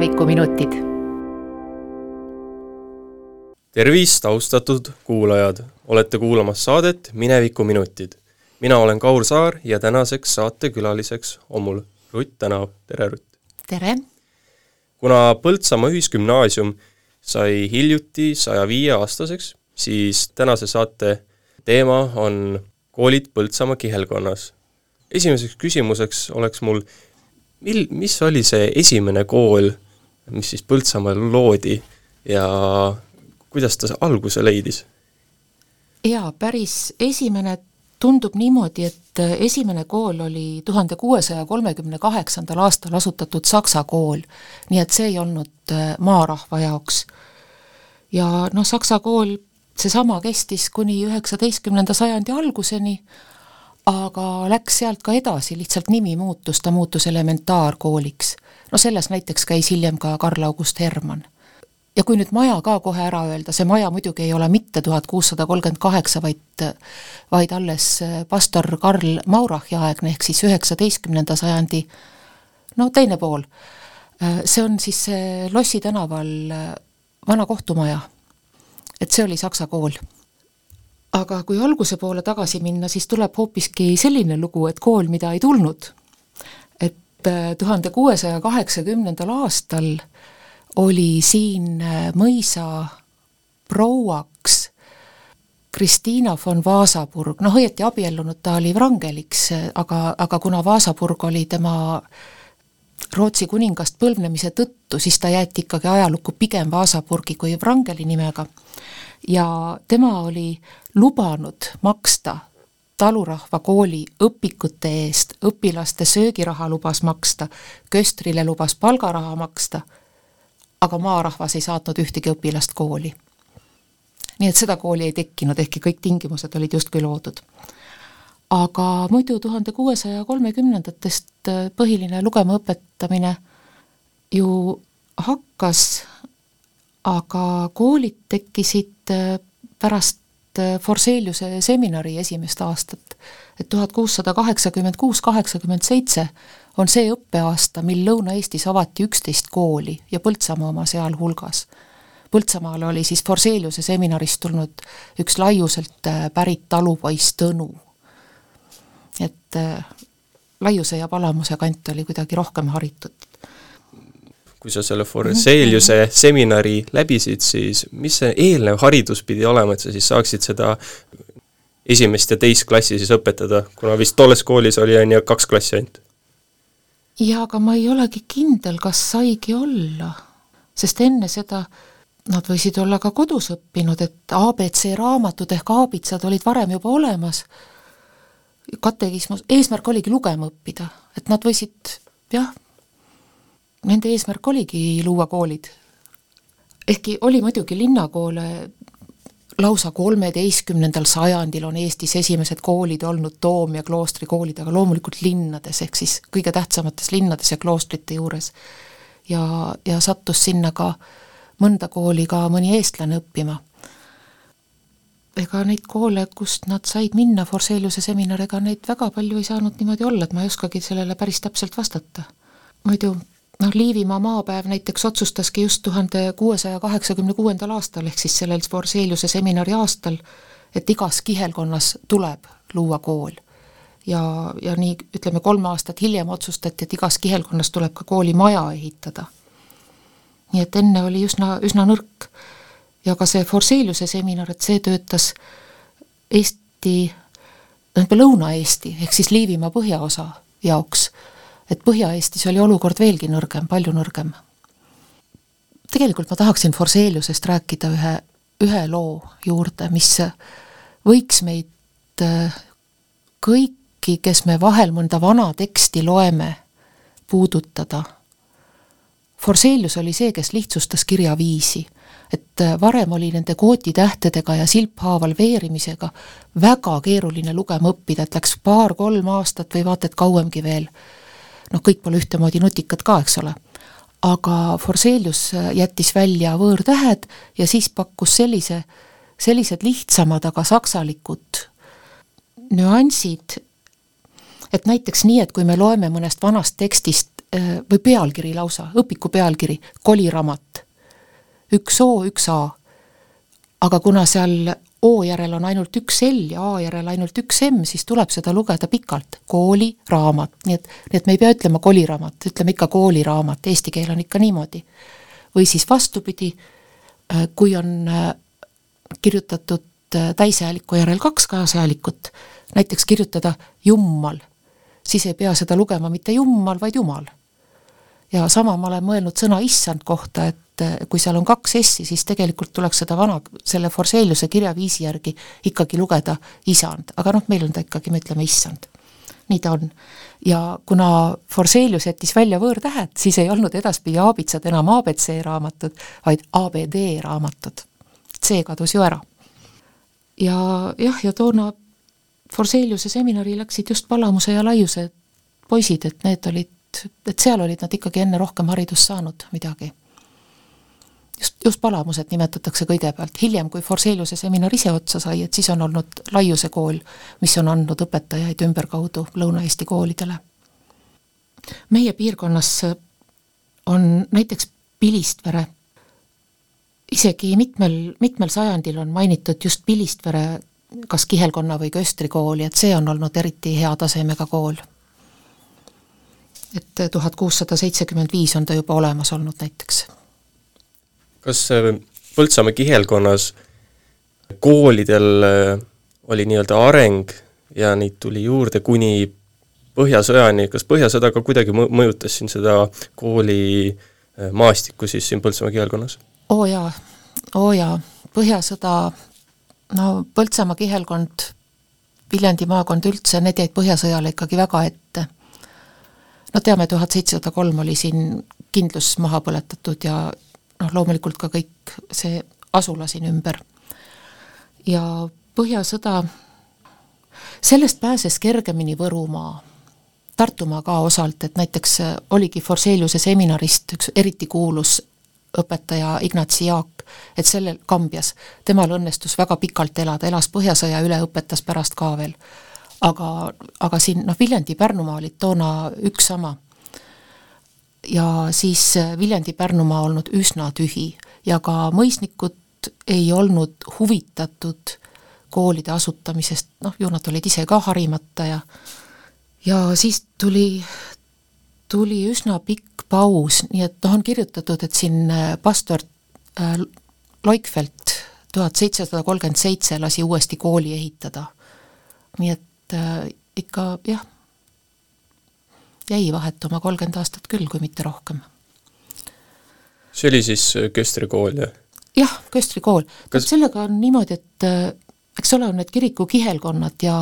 minevikuminutid. tervist, austatud kuulajad, olete kuulamas saadet Minevikuminutid. mina olen Kaur Saar ja tänaseks saatekülaliseks on mul Rutt Tänav, tere Rutt! tere! kuna Põltsamaa Ühisgümnaasium sai hiljuti saja viie aastaseks, siis tänase saate teema on koolid Põltsamaa kihelkonnas. esimeseks küsimuseks oleks mul, mil, mis oli see esimene kool, mis siis Põltsamaal loodi ja kuidas ta alguse leidis? jaa, päris esimene tundub niimoodi, et esimene kool oli tuhande kuuesaja kolmekümne kaheksandal aastal asutatud saksa kool, nii et see ei olnud äh, maarahva jaoks. ja noh, saksa kool, seesama kestis kuni üheksateistkümnenda sajandi alguseni, aga läks sealt ka edasi, lihtsalt nimi muutus, ta muutus elementaarkooliks. No selles näiteks käis hiljem ka Karl August Hermann. ja kui nüüd maja ka kohe ära öelda, see maja muidugi ei ole mitte tuhat kuussada kolmkümmend kaheksa, vaid vaid alles pastor Karl Maurachi aegne, ehk siis üheksateistkümnenda sajandi no teine pool. see on siis Lossi tänaval vana kohtumaja. et see oli saksa kool aga kui alguse poole tagasi minna, siis tuleb hoopiski selline lugu, et kool, mida ei tulnud. Äh, tuhande kuuesaja kaheksakümnendal aastal oli siin äh, mõisa prouaks Kristiina von Vasaburg, noh õieti abiellunud ta oli Wrangeliks, aga, aga kuna Vasaburg oli tema Rootsi kuningast põlvnemise tõttu, siis ta jäeti ikkagi ajalukku pigem Vasaburgi kui Wrangeli nimega. Ja tema oli lubanud maksta talurahva kooli õpikute eest, õpilaste söögiraha lubas maksta, köstrile lubas palgaraha maksta, aga maarahvas ei saatnud ühtegi õpilast kooli. nii et seda kooli ei tekkinud, ehkki kõik tingimused olid justkui loodud. aga muidu tuhande kuuesaja kolmekümnendatest põhiline lugema õpetamine ju hakkas aga koolid tekkisid äh, pärast äh, Forseliuse seminari esimest aastat. et tuhat kuussada kaheksakümmend kuus, kaheksakümmend seitse on see õppeaasta, mil Lõuna-Eestis avati üksteist kooli ja Põltsamaa oma sealhulgas. Põltsamaale oli siis Forseliuse seminarist tulnud üks laiuselt äh, pärit talupoiss Tõnu. et Laiuse ja Palamuse kant oli kuidagi rohkem haritud kui sa selle Forseliuse seminari läbisid, siis mis see eelnev haridus pidi olema, et sa siis saaksid seda esimest ja teist klassi siis õpetada, kuna vist tolles koolis oli, on ju, kaks klassi ainult? jaa, aga ma ei olegi kindel, kas saigi olla, sest enne seda nad võisid olla ka kodus õppinud, et abc raamatud ehk aabitsad olid varem juba olemas, katekismus, eesmärk oligi lugema õppida, et nad võisid jah, nende eesmärk oligi luua koolid. ehkki oli muidugi linnakoole lausa kolmeteistkümnendal sajandil on Eestis esimesed koolid olnud Toom- ja kloostrikoolid, aga loomulikult linnades, ehk siis kõige tähtsamates linnades ja kloostrite juures. ja, ja sattus sinna ka mõnda kooli ka mõni eestlane õppima. ega neid koole, kust nad said minna, Forseliuse seminar, ega neid väga palju ei saanud niimoodi olla, et ma ei oskagi sellele päris täpselt vastata. muidu noh, Liivimaa maapäev näiteks otsustaski just tuhande kuuesaja kaheksakümne kuuendal aastal, ehk siis sellel Forseliuse seminari aastal, et igas kihelkonnas tuleb luua kool. ja, ja nii ütleme, kolm aastat hiljem otsustati, et igas kihelkonnas tuleb ka koolimaja ehitada. nii et enne oli üsna, üsna nõrk. ja ka see Forseliuse seminar, et see töötas Eesti, tähendab Lõuna-Eesti ehk siis Liivimaa põhjaosa jaoks et Põhja-Eestis oli olukord veelgi nõrgem, palju nõrgem. tegelikult ma tahaksin Forseliusest rääkida ühe, ühe loo juurde, mis võiks meid äh, kõiki, kes me vahel mõnda vana teksti loeme, puudutada. Forselius oli see, kes lihtsustas kirjaviisi et äh, varem oli nende kootitähtedega ja silphaaval veerimisega väga keeruline lugema õppida, et läks paar-kolm aastat või vaata et kauemgi veel noh, kõik pole ühtemoodi nutikad ka, eks ole. aga Forselius jättis välja võõrtähed ja siis pakkus sellise, sellised lihtsamad, aga saksalikud nüansid, et näiteks nii, et kui me loeme mõnest vanast tekstist või pealkiri lausa, õpiku pealkiri, koliraamat. üks O, üks A. aga kuna seal O järel on ainult üks L ja A järel ainult üks M, siis tuleb seda lugeda pikalt, kooliraamat, nii et, nii et me ei pea ütlema koliraamat, ütleme ikka kooliraamat, eesti keel on ikka niimoodi. või siis vastupidi, äh, kui on äh, kirjutatud äh, täishääliku järel kaks kaashäälikut, näiteks kirjutada jummal, siis ei pea seda lugema mitte jummal, vaid jumal. Ja sama ma olen mõelnud sõna issand kohta, et kui seal on kaks S-i, siis tegelikult tuleks seda vana, selle Forseliuse kirjaviisi järgi ikkagi lugeda isand, aga noh, meil on ta ikkagi, me ütleme issand. nii ta on. ja kuna Forselius jättis välja võõrtähed, siis ei olnud edaspidi aabitsad enam abc raamatud, vaid abd raamatud. C kadus ju ära. ja jah, ja toona Forseliuse seminari läksid just Palamuse ja Laiuse poisid, et need olid, et seal olid nad ikkagi enne rohkem haridust saanud midagi. just, just Palamused nimetatakse kõigepealt, hiljem, kui Forseliuse seminar ise otsa sai, et siis on olnud Laiuse kool, mis on andnud õpetajaid ümberkaudu Lõuna-Eesti koolidele. meie piirkonnas on näiteks Pilistvere, isegi mitmel, mitmel sajandil on mainitud just Pilistvere kas Kihelkonna või Köstri kooli, et see on olnud eriti hea tasemega kool. Et tuhat kuussada seitsekümmend viis on ta juba olemas olnud näiteks. kas äh, Põltsamaa kihelkonnas koolidel äh, oli nii-öelda areng ja neid tuli juurde kuni Põhjasõjani, kas Põhjasõda ka kuidagi mõjutas siin seda kooli äh, siis siin Põltsamaa kihelkonnas? oo jaa, oo jaa, Põhjasõda no Põltsamaa kihelkond, Viljandi maakond üldse, need jäid Põhjasõjale ikkagi väga ette. No teame, tuhat seitsesada kolm oli siin kindlus maha põletatud ja noh, loomulikult ka kõik see asula siin ümber. ja Põhjasõda, sellest pääses kergemini Võrumaa, Tartumaa ka osalt, et näiteks oligi Forseliuse seminarist üks eriti kuulus õpetaja Ignatsi Jaak, et sellel Kambjas, temal õnnestus väga pikalt elada, elas Põhjasõja üle, õpetas pärast ka veel. Aga, aga siin noh, Viljandi-Pärnumaa olid toona üks sama. ja siis Viljandi-Pärnumaa olnud üsna tühi ja ka mõisnikud ei olnud huvitatud koolide asutamisest, noh, ju nad olid ise ka harimata ja ja siis tuli, tuli üsna pikk paus, nii et noh, on kirjutatud, et siin äh, pastor äh, Loikfeld tuhat seitsesada kolmkümmend seitse lasi uuesti kooli ehitada. nii et äh, ikka jah, jäi vahetuma kolmkümmend aastat küll, kui mitte rohkem. see oli siis äh, Köstri kool, jah? jah, Köstri kool Kas.... sellega on niimoodi, et äh, eks ole, on need kiriku kihelkonnad ja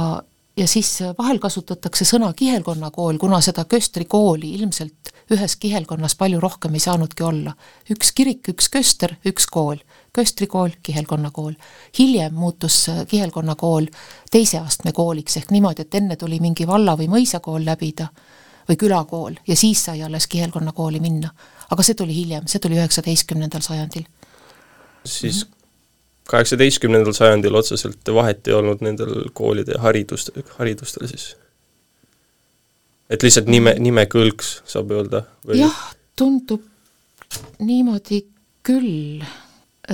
ja siis vahel kasutatakse sõna kihelkonnakool, kuna seda köstri kooli ilmselt ühes kihelkonnas palju rohkem ei saanudki olla. üks kirik, üks köster, üks kool. Köstrikool, kihelkonnakool. hiljem muutus kihelkonnakool teise astme kooliks, ehk niimoodi, et enne tuli mingi valla- või mõisakool läbida või külakool ja siis sai alles kihelkonnakooli minna. aga see tuli hiljem, see tuli üheksateistkümnendal sajandil. siis kaheksateistkümnendal sajandil otseselt vahet ei olnud nendel koolide haridust, haridustel siis? et lihtsalt nime, nime kõlks, saab öelda või...? jah, tundub niimoodi küll,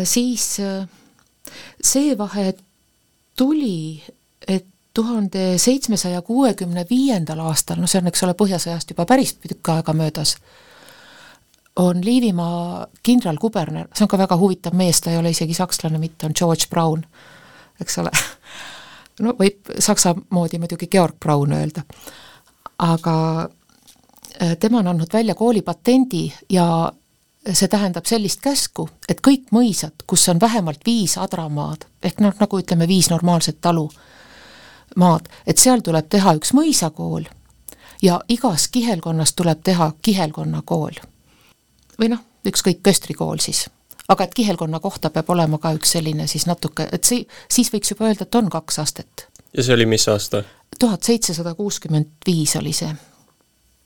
siis see vahe tuli, et tuhande seitsmesaja kuuekümne viiendal aastal, no see on, eks ole, Põhjasõjast juba päris tükk aega möödas, on Liivimaa kindralkuberner, see on ka väga huvitav mees, ta ei ole isegi sakslane mitte, on George Brown, eks ole. no võib saksa moodi muidugi Georg Braun öelda. aga äh, tema on andnud välja koolipatendi ja see tähendab sellist käsku, et kõik mõisad, kus on vähemalt viis adramaad, ehk noh, nagu ütleme, viis normaalset talu maad, et seal tuleb teha üks mõisakool ja igas kihelkonnas tuleb teha kihelkonnakool või noh, ükskõik, köstrikool siis. aga et kihelkonna kohta peab olema ka üks selline siis natuke, et see, siis võiks juba öelda, et on kaks astet. ja see oli mis aasta? tuhat seitsesada kuuskümmend viis oli see.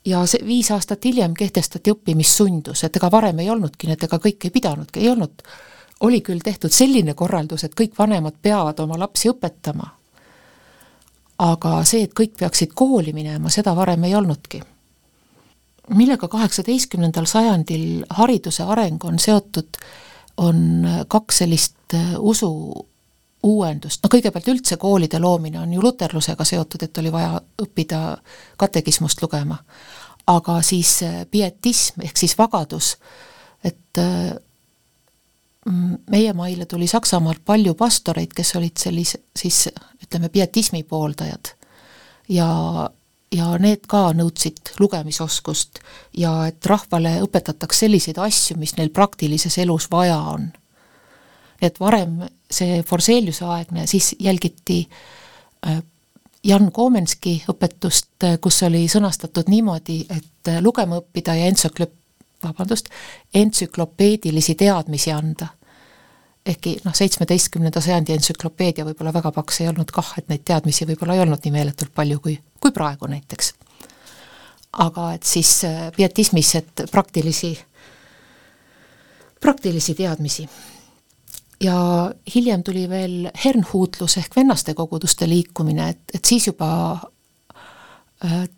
Ja see viis aastat hiljem kehtestati õppimissundus, et ega varem ei olnudki need, ega kõik ei pidanudki, ei olnud, oli küll tehtud selline korraldus, et kõik vanemad peavad oma lapsi õpetama, aga see, et kõik peaksid kooli minema, seda varem ei olnudki. Millega kaheksateistkümnendal sajandil hariduse areng on seotud, on kaks sellist usu uuendust, no kõigepealt üldse koolide loomine on ju luterlusega seotud, et oli vaja õppida katekismust lugema. Aga siis pietism ehk siis vagadus, et meie maile tuli Saksamaalt palju pastoreid, kes olid sellise, siis ütleme, pietismi pooldajad. ja, ja need ka nõudsid lugemisoskust ja et rahvale õpetataks selliseid asju, mis neil praktilises elus vaja on. et varem see Forseliuse aegne, siis jälgiti äh, Jan Komenski õpetust, kus oli sõnastatud niimoodi, et lugema õppida ja entsüklop-, vabandust, entsüklopeedilisi teadmisi anda ehkki noh, seitsmeteistkümnenda sajandi entsüklopeedia võib-olla väga paks ei olnud kah, et neid teadmisi võib-olla ei olnud nii meeletult palju kui, kui praegu näiteks. aga et siis äh, pietismis, et praktilisi, praktilisi teadmisi. Ja hiljem tuli veel hernhuutlus ehk vennaste koguduste liikumine, et, et siis juba äh,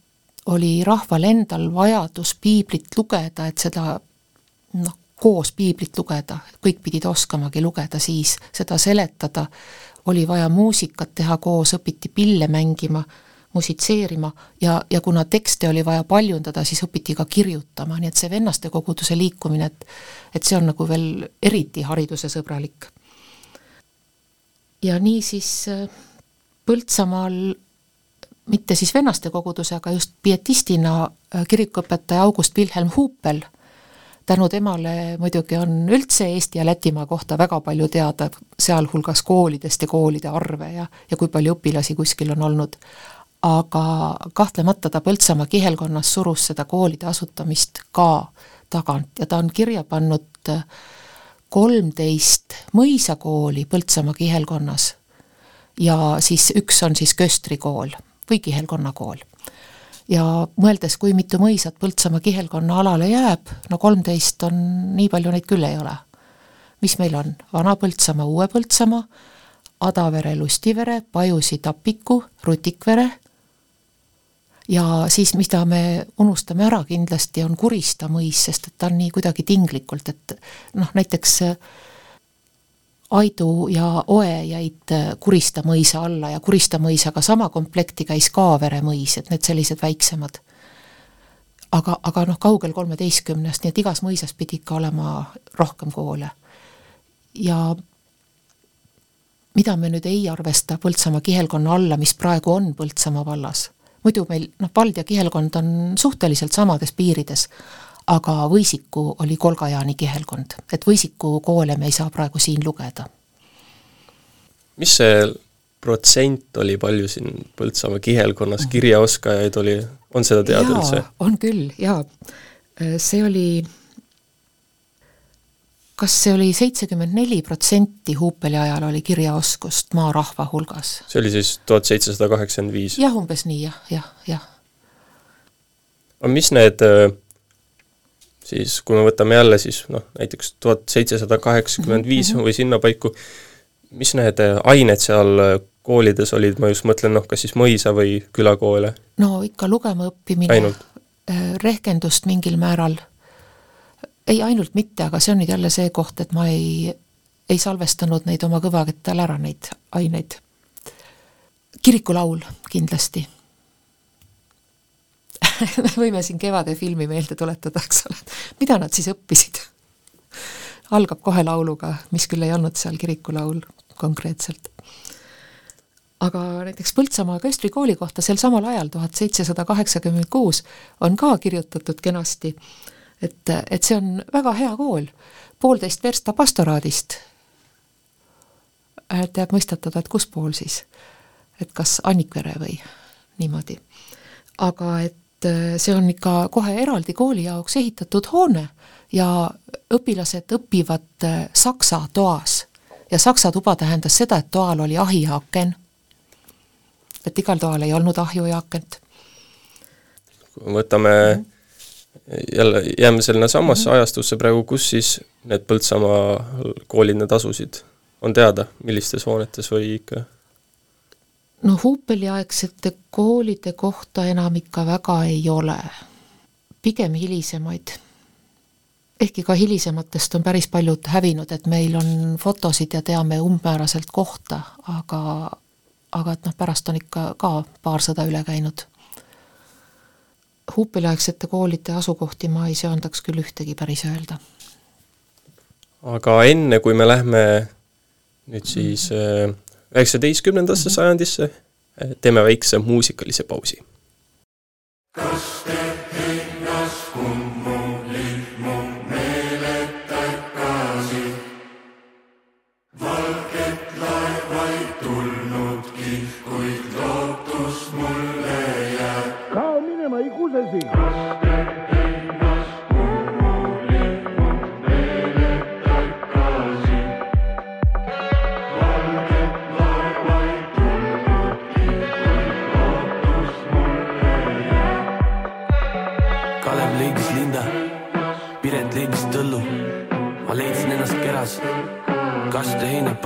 oli rahval endal vajadus piiblit lugeda, et seda noh, koos piiblit lugeda, kõik pidid oskamagi lugeda siis, seda seletada, oli vaja muusikat teha koos, õpiti pille mängima, musitseerima ja, ja kuna tekste oli vaja paljundada, siis õpiti ka kirjutama, nii et see vennaste koguduse liikumine, et et see on nagu veel eriti haridusesõbralik. ja niisiis äh, Põltsamaal mitte siis vennaste koguduse, aga just pietistina äh, kirikuõpetaja August Wilhelm Huupel tänu temale muidugi on üldse Eesti ja Lätimaa kohta väga palju teada, sealhulgas koolidest ja koolide arve ja, ja kui palju õpilasi kuskil on olnud. Aga kahtlemata ta Põltsamaa kihelkonnas surus seda koolide asutamist ka tagant ja ta on kirja pannud kolmteist mõisakooli Põltsamaa kihelkonnas ja siis üks on siis Köstri kool või kihelkonna kool ja mõeldes, kui mitu mõisat Põltsamaa kihelkonna alale jääb, no kolmteist on, nii palju neid küll ei ole. mis meil on? Vana-Põltsamaa, Uue-Põltsamaa, Adavere, Lustivere, Pajusi, Tapiku, Rutikvere ja siis, mida me unustame ära kindlasti, on Kurista mõis, sest et ta on nii kuidagi tinglikult, et noh, näiteks äh, Aidu ja Oe jäid äh, Kurista mõisa alla ja Kurista mõisaga sama komplekti käis Kaavere mõis, et need sellised väiksemad. aga, aga noh, kaugel kolmeteistkümnest, nii et igas mõisas pidi ikka olema rohkem koole. ja mida me nüüd ei arvesta Põltsamaa kihelkonna alla, mis praegu on Põltsamaa vallas. Muidu meil noh, vald ja kihelkond on suhteliselt samades piirides, aga Võisiku oli Kolga-Jaani kihelkond, et Võisiku koole me ei saa praegu siin lugeda. mis see protsent oli, palju siin Põltsamaa kihelkonnas kirjaoskajaid oli, on seda teada üldse? on küll, jaa. see oli, kas see oli seitsekümmend neli protsenti Huupeli ajal oli kirjaoskust maarahva hulgas? see oli siis tuhat seitsesada kaheksakümmend viis? jah, umbes nii jah, jah, jah. aga mis need äh, siis kui me võtame jälle siis noh, näiteks tuhat seitsesada kaheksakümmend viis mhm. või sinnapaiku, mis need äh, ained seal äh, koolides olid, ma just mõtlen noh, kas siis mõisa- või külakoole? no ikka lugema õppimine, rehkendust mingil määral, ei ainult mitte, aga see on nüüd jälle see koht, et ma ei, ei salvestanud neid oma kõvakettale ära, neid aineid. kirikulaul kindlasti me võime siin Kevade filmi meelde tuletada, eks ole, mida nad siis õppisid. algab kohe lauluga, mis küll ei olnud seal kirikulaul konkreetselt. aga näiteks Põltsamaa Köstri kooli kohta sel samal ajal, tuhat seitsesada kaheksakümmend kuus, on ka kirjutatud kenasti, et, et see on väga hea kool, poolteist versta pastoraadist. et jääb mõistatada, et kus pool siis, et kas Annikvere või niimoodi. aga et äh, see on ikka kohe eraldi kooli jaoks ehitatud hoone ja õpilased õpivad äh, saksa toas. ja saksa tuba tähendas seda, et toal oli ahi ja aken. et igal toal ei olnud ahju ja akent. võtame mm -hmm. Jälle, jääme sinna samasse mm -hmm. ajastusse praegu, kus siis need Põltsamaa koolid need asusid? on teada, millistes hoonetes või ikka? no huupeliaegsete koolide kohta enam ikka väga ei ole. pigem hilisemaid. ehkki ka hilisematest on päris paljud hävinud, et meil on fotosid ja teame umbmääraselt kohta, aga aga et noh, pärast on ikka ka paar sõda üle käinud. Huupiliaegsete koolide asukohti ma ei söandaks küll ühtegi päris öelda. aga enne, kui me lähme nüüd siis äh, üheksateistkümnendasse -hmm. sajandisse, teeme väikse muusikalise pausi. kas te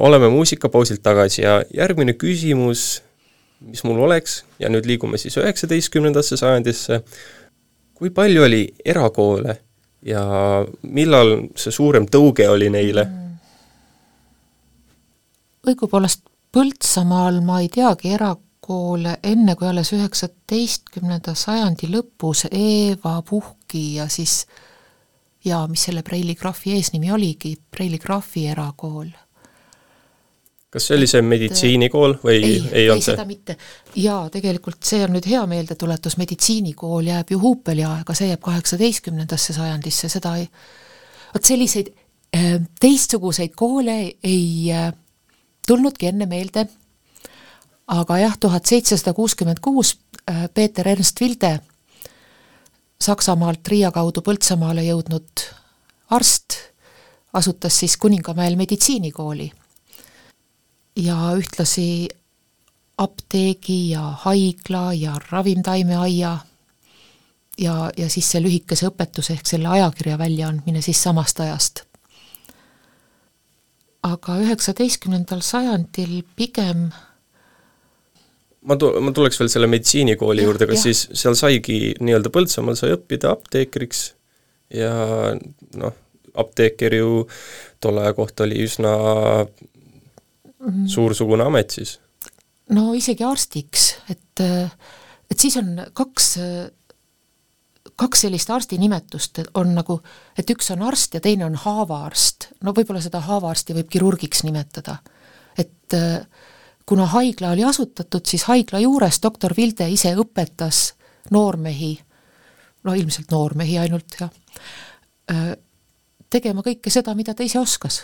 oleme muusikapausilt tagasi ja järgmine küsimus, mis mul oleks, ja nüüd liigume siis üheksateistkümnendasse sajandisse, kui palju oli erakoole ja millal see suurem tõuge oli neile? õigupoolest Põltsamaal ma ei teagi erakoole enne, kui alles üheksateistkümnenda sajandi lõpus Eva Puhki ja siis ja mis selle Preili graafi eesnimi oligi, Preili graafi erakool. Kas see oli see meditsiinikool või ei, ei, ei olnud see? mitte. jaa, tegelikult see on nüüd hea meeldetuletus, meditsiinikool jääb ju huupeli aega, see jääb kaheksateistkümnendasse sajandisse, seda ei, vot selliseid äh, teistsuguseid koole ei äh, tulnudki enne meelde, aga jah, tuhat seitsesada kuuskümmend kuus äh, Peeter Ernst Vilde, Saksamaalt Riia kaudu Põltsamaale jõudnud arst, asutas siis Kuningamäel meditsiinikooli ja ühtlasi apteegi ja haigla ja ravimtaimeaia ja, ja siis see lühikese õpetuse ehk selle ajakirja väljaandmine siis samast ajast. aga üheksateistkümnendal sajandil pigem ma tu-, ma tuleks veel selle meditsiinikooli juurde, kas ja. siis seal saigi nii-öelda Põltsamaal sai õppida apteekriks ja noh, apteeker ju tolle aja kohta oli üsna mm. suursugune amet siis? no isegi arstiks, et, et siis on kaks, kaks sellist arstinimetust, on nagu, et üks on arst ja teine on haavaarst. no võib-olla seda haavaarsti võib kirurgiks nimetada. et kuna haigla oli asutatud, siis haigla juures doktor Vilde ise õpetas noormehi, no ilmselt noormehi ainult, jah, tegema kõike seda, mida ta ise oskas.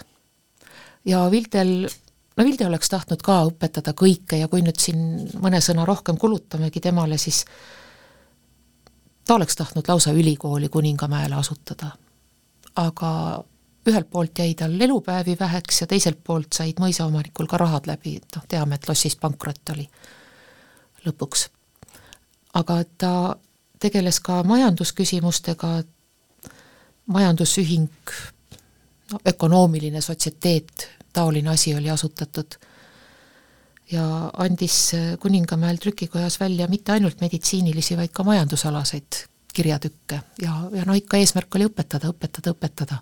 ja Vildel no Vilde oleks tahtnud ka õpetada kõike ja kui nüüd siin mõne sõna rohkem kulutamegi temale, siis ta oleks tahtnud lausa ülikooli Kuningamäele asutada. aga ühelt poolt jäi tal elupäevi väheks ja teiselt poolt said mõisaomanikul ka rahad läbi, et noh, teame, et lossis pankrot oli lõpuks. aga ta tegeles ka majandusküsimustega, majandusühing, no ökonoomiline sotsioteet taoline asi oli asutatud. ja andis Kuningamäel trükikojas välja mitte ainult meditsiinilisi, vaid ka majandusalaseid kirjatükke ja, ja no ikka eesmärk oli õpetada, õpetada, õpetada.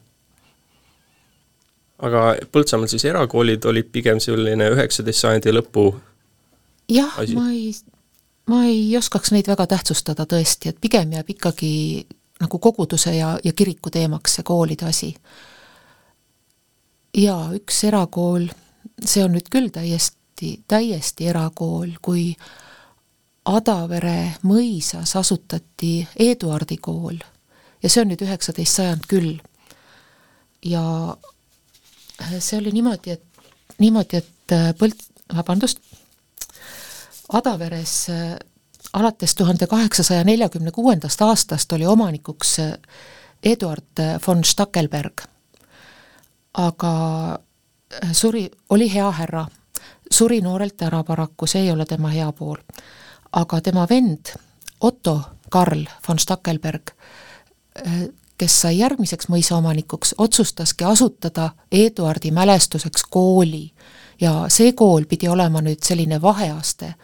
aga Põltsamaal siis erakoolid olid pigem selline üheksateist sajandi lõpu jah, ma ei, ma ei oskaks neid väga tähtsustada tõesti, et pigem jääb ikkagi nagu koguduse ja, ja kiriku teemaks see koolide asi jaa, üks erakool, see on nüüd küll täiesti, täiesti erakool, kui Adavere mõisas asutati Eduardi kool ja see on nüüd üheksateist sajand küll. ja see oli niimoodi, et, niimoodi, et äh, Põlt-, vabandust, Adaveres äh, alates tuhande kaheksasaja neljakümne kuuendast aastast oli omanikuks äh, Eduard von Stackelberg aga äh, suri, oli hea härra, suri noorelt ära paraku, see ei ole tema hea pool. aga tema vend Otto Karl von Stackelberg, äh, kes sai järgmiseks mõisaomanikuks, otsustaski asutada Eduardi mälestuseks kooli. Ja see kool pidi olema nüüd selline vaheaste,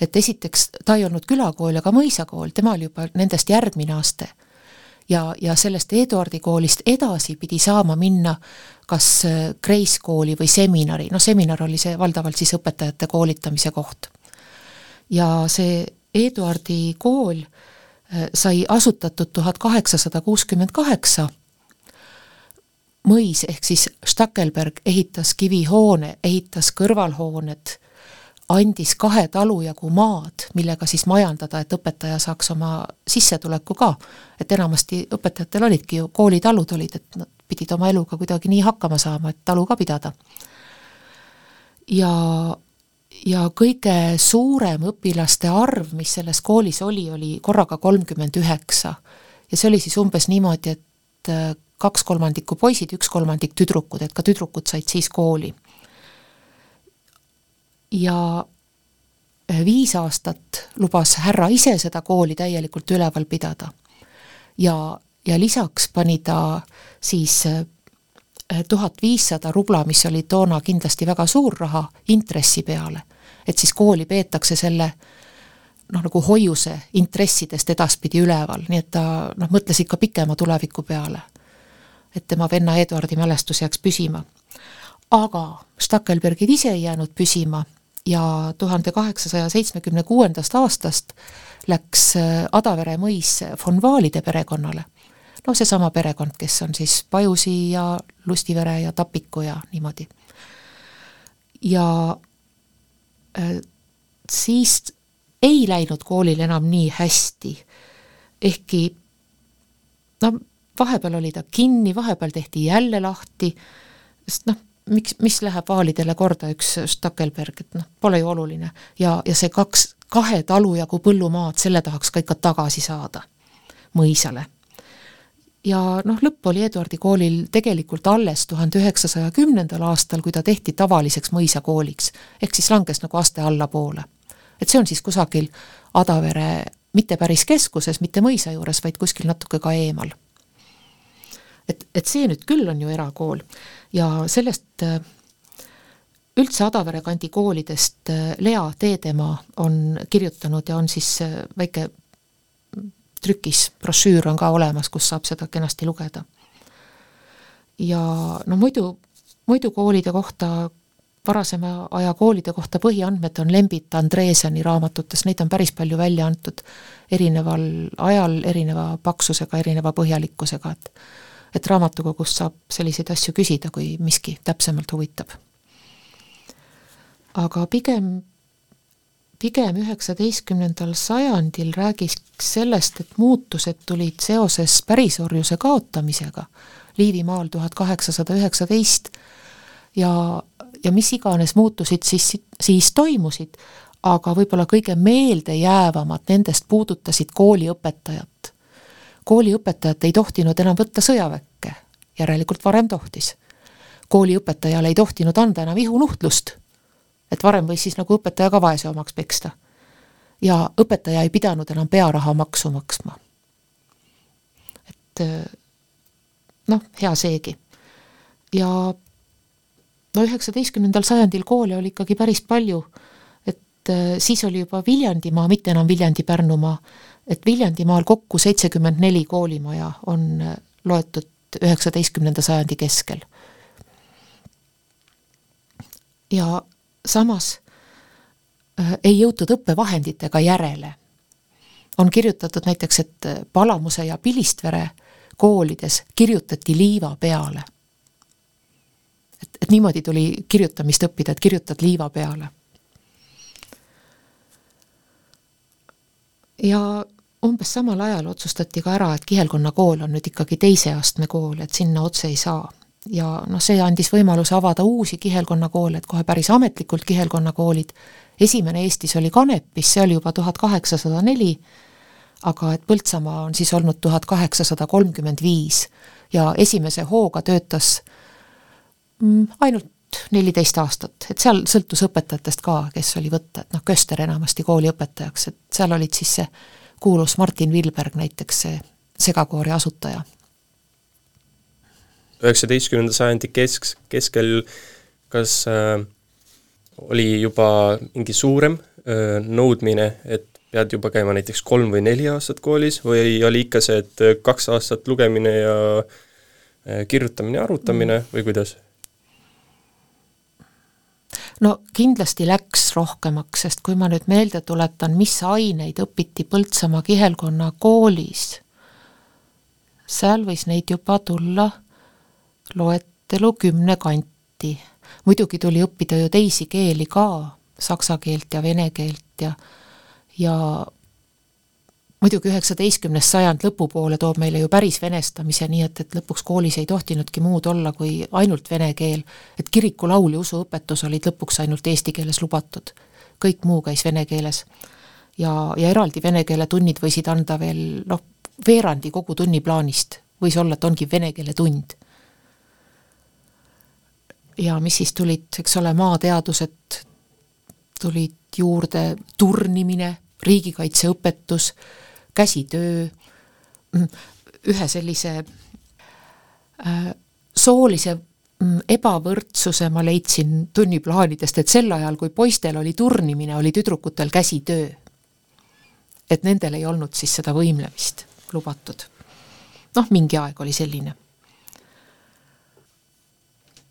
et esiteks ta ei olnud külakool ega mõisakool, tema oli juba nendest järgmine aste ja, ja sellest Eduardi koolist edasi pidi saama minna kas Grace äh, kooli või seminari, noh seminar oli see valdavalt siis õpetajate koolitamise koht. ja see Eduardi kool äh, sai asutatud tuhat kaheksasada kuuskümmend kaheksa, mõis ehk siis Stackelberg ehitas kivihoone, ehitas kõrvalhooned andis kahe talu jagu maad, millega siis majandada, et õpetaja saaks oma sissetuleku ka. et enamasti õpetajatel olidki ju, koolitalud olid, et nad pidid oma eluga kuidagi nii hakkama saama, et talu ka pidada. ja, ja kõige suurem õpilaste arv, mis selles koolis oli, oli korraga kolmkümmend üheksa. ja see oli siis umbes niimoodi, et äh, kaks kolmandikku poisid, üks kolmandik tüdrukud, et ka tüdrukud said siis kooli ja äh, viis aastat lubas härra ise seda kooli täielikult üleval pidada. ja, ja lisaks pani ta siis äh, tuhat viissada rubla, mis oli toona kindlasti väga suur raha, intressi peale. et siis kooli peetakse selle noh, nagu hoiuse intressidest edaspidi üleval, nii et ta noh, mõtles ikka pikema tuleviku peale. et tema venna Eduardi mälestus jääks püsima. aga Stackelbergid ise ei jäänud püsima ja tuhande kaheksasaja seitsmekümne kuuendast aastast läks äh, Adavere mõis von Vaalide perekonnale. no seesama perekond, kes on siis Pajusi ja Lustivere ja Tapiku ja niimoodi. ja äh, siis ei läinud koolil enam nii hästi, ehkki no vahepeal oli ta kinni, vahepeal tehti jälle lahti, sest noh, miks, mis läheb vaalidele korda, üks Stackelberg, et noh, pole ju oluline. ja, ja see kaks, kahe talu jagu põllumaad, selle tahaks ka ikka tagasi saada mõisale. ja noh, lõpp oli Eduardi koolil tegelikult alles tuhande üheksasaja kümnendal aastal, kui ta tehti tavaliseks mõisakooliks, ehk siis langes nagu aste allapoole. et see on siis kusagil Adavere mitte päris keskuses, mitte mõisa juures, vaid kuskil natuke ka eemal. et, et see nüüd küll on ju erakool ja sellest äh, üldse Adavere kandi koolidest äh, Lea Teedemaa on kirjutanud ja on siis äh, väike trükis, brošüür on ka olemas, kus saab seda kenasti lugeda. ja no muidu, muidu koolide kohta varasema aja koolide kohta põhiandmed on Lembit Andreeseni raamatutes, neid on päris palju välja antud erineval ajal, erineva paksusega, erineva põhjalikkusega, et et raamatukogust saab selliseid asju küsida, kui miski täpsemalt huvitab. aga pigem, pigem üheksateistkümnendal sajandil räägiks sellest, et muutused tulid seoses pärisorjuse kaotamisega Liivimaal tuhat kaheksasada üheksateist ja ja mis iganes muutusid siis, siis toimusid, aga võib-olla kõige meeldejäävamad nendest puudutasid kooliõpetajat. Kooliõpetajat ei tohtinud enam võtta sõjaväkke, järelikult varem tohtis. kooliõpetajale ei tohtinud anda enam ihunuhtlust, et varem võis siis nagu õpetaja ka vaese omaks peksta. ja õpetaja ei pidanud enam pearaha maksu maksma. et noh, hea seegi. ja no üheksateistkümnendal sajandil koole oli ikkagi päris palju, et äh, siis oli juba Viljandimaa, mitte enam Viljandi-Pärnumaa, et Viljandimaal kokku seitsekümmend neli koolimaja on äh, loetud üheksateistkümnenda sajandi keskel. ja samas äh, ei jõutud õppevahenditega järele. on kirjutatud näiteks, et Palamuse ja Pilistvere koolides kirjutati liiva peale et, et niimoodi tuli kirjutamist õppida, et kirjutad liiva peale. ja umbes samal ajal otsustati ka ära, et Kihelkonna kool on nüüd ikkagi teise astme kool, et sinna otse ei saa. ja noh, see andis võimaluse avada uusi Kihelkonna koole, et kohe päris ametlikult Kihelkonna koolid, esimene Eestis oli Kanepis, see oli juba tuhat kaheksasada neli, aga et Põltsamaa on siis olnud tuhat kaheksasada kolmkümmend viis. Ja esimese hooga töötas Mm, ainult neliteist aastat, et seal sõltus õpetajatest ka, kes oli võtta, et noh, Köster enamasti kooliõpetajaks, et seal olid siis see kuulus Martin Vilberg näiteks, see segakoori asutaja. üheksateistkümnenda sajandi kesk, keskel kas äh, oli juba mingi suurem äh, nõudmine, et pead juba käima näiteks kolm või neli aastat koolis või oli ikka see, et kaks aastat lugemine ja äh, kirjutamine, arutamine mm. või kuidas? No kindlasti läks rohkemaks, sest kui ma nüüd meelde tuletan, mis aineid õpiti Põltsamaa kihelkonna koolis, seal võis neid juba tulla loetelu kümne kanti. muidugi tuli õppida ju teisi keeli ka, saksa keelt ja vene keelt ja ja muidugi üheksateistkümnes sajand lõpupoole toob meile ju päris venestamise, nii et, et lõpuks koolis ei tohtinudki muud olla kui ainult vene keel, et kirikulaul ja usuõpetus olid lõpuks ainult eesti keeles lubatud. kõik muu käis vene keeles. ja, ja eraldi vene keele tunnid võisid anda veel noh, veerandi kogu tunniplaanist, võis olla, et ongi vene keele tund. ja mis siis tulid, eks ole, maateadused tulid juurde, turnimine, riigikaitseõpetus käsitöö, mm, ühe sellise äh, soolise mm, ebavõrdsuse ma leidsin tunniplaanidest, et sel ajal, kui poistel oli turnimine, oli tüdrukutel käsitöö. et nendel ei olnud siis seda võimlemist lubatud. noh, mingi aeg oli selline.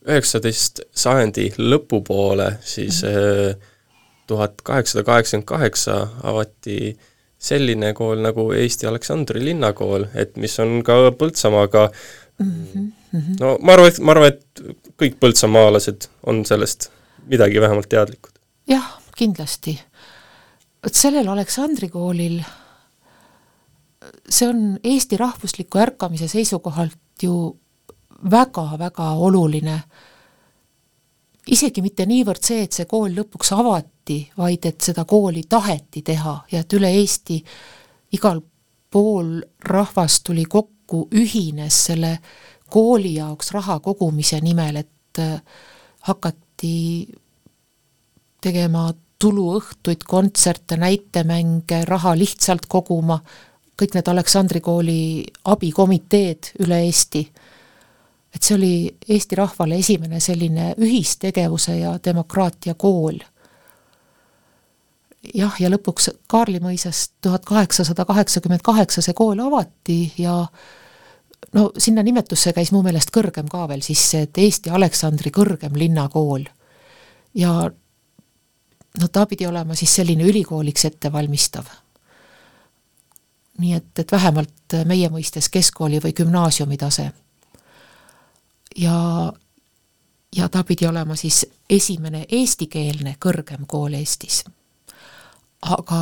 üheksateist sajandi lõpupoole siis mhm. äh, tuhat kaheksasada kaheksakümmend kaheksa avati äh, selline kool nagu Eesti Aleksandri linnakool, et mis on ka Põltsamaaga mm -hmm. no ma arvan, et, ma arvan, et kõik põltsamaalased on sellest midagi vähemalt teadlikud. jah, kindlasti. vot sellel Aleksandri koolil, see on Eesti rahvusliku ärkamise seisukohalt ju väga-väga oluline, isegi mitte niivõrd see, et see kool lõpuks avati, vaid et seda kooli taheti teha ja et üle Eesti igal pool rahvas tuli kokku, ühines selle kooli jaoks raha kogumise nimel, et äh, hakati tegema tuluõhtuid, kontserte, näitemänge, raha lihtsalt koguma, kõik need Aleksandri kooli abikomiteed üle Eesti. et see oli Eesti rahvale esimene selline ühistegevuse ja demokraatia kool. Jah, ja lõpuks Kaarli mõisas tuhat kaheksasada kaheksakümmend kaheksa see kool avati ja no sinna nimetusse käis mu meelest kõrgem ka veel sisse, et Eesti Aleksandri kõrgem linnakool. ja no ta pidi olema siis selline ülikooliks ettevalmistav. nii et, et vähemalt meie mõistes keskkooli või gümnaasiumi tase. ja, ja ta pidi olema siis esimene eestikeelne kõrgem kool Eestis aga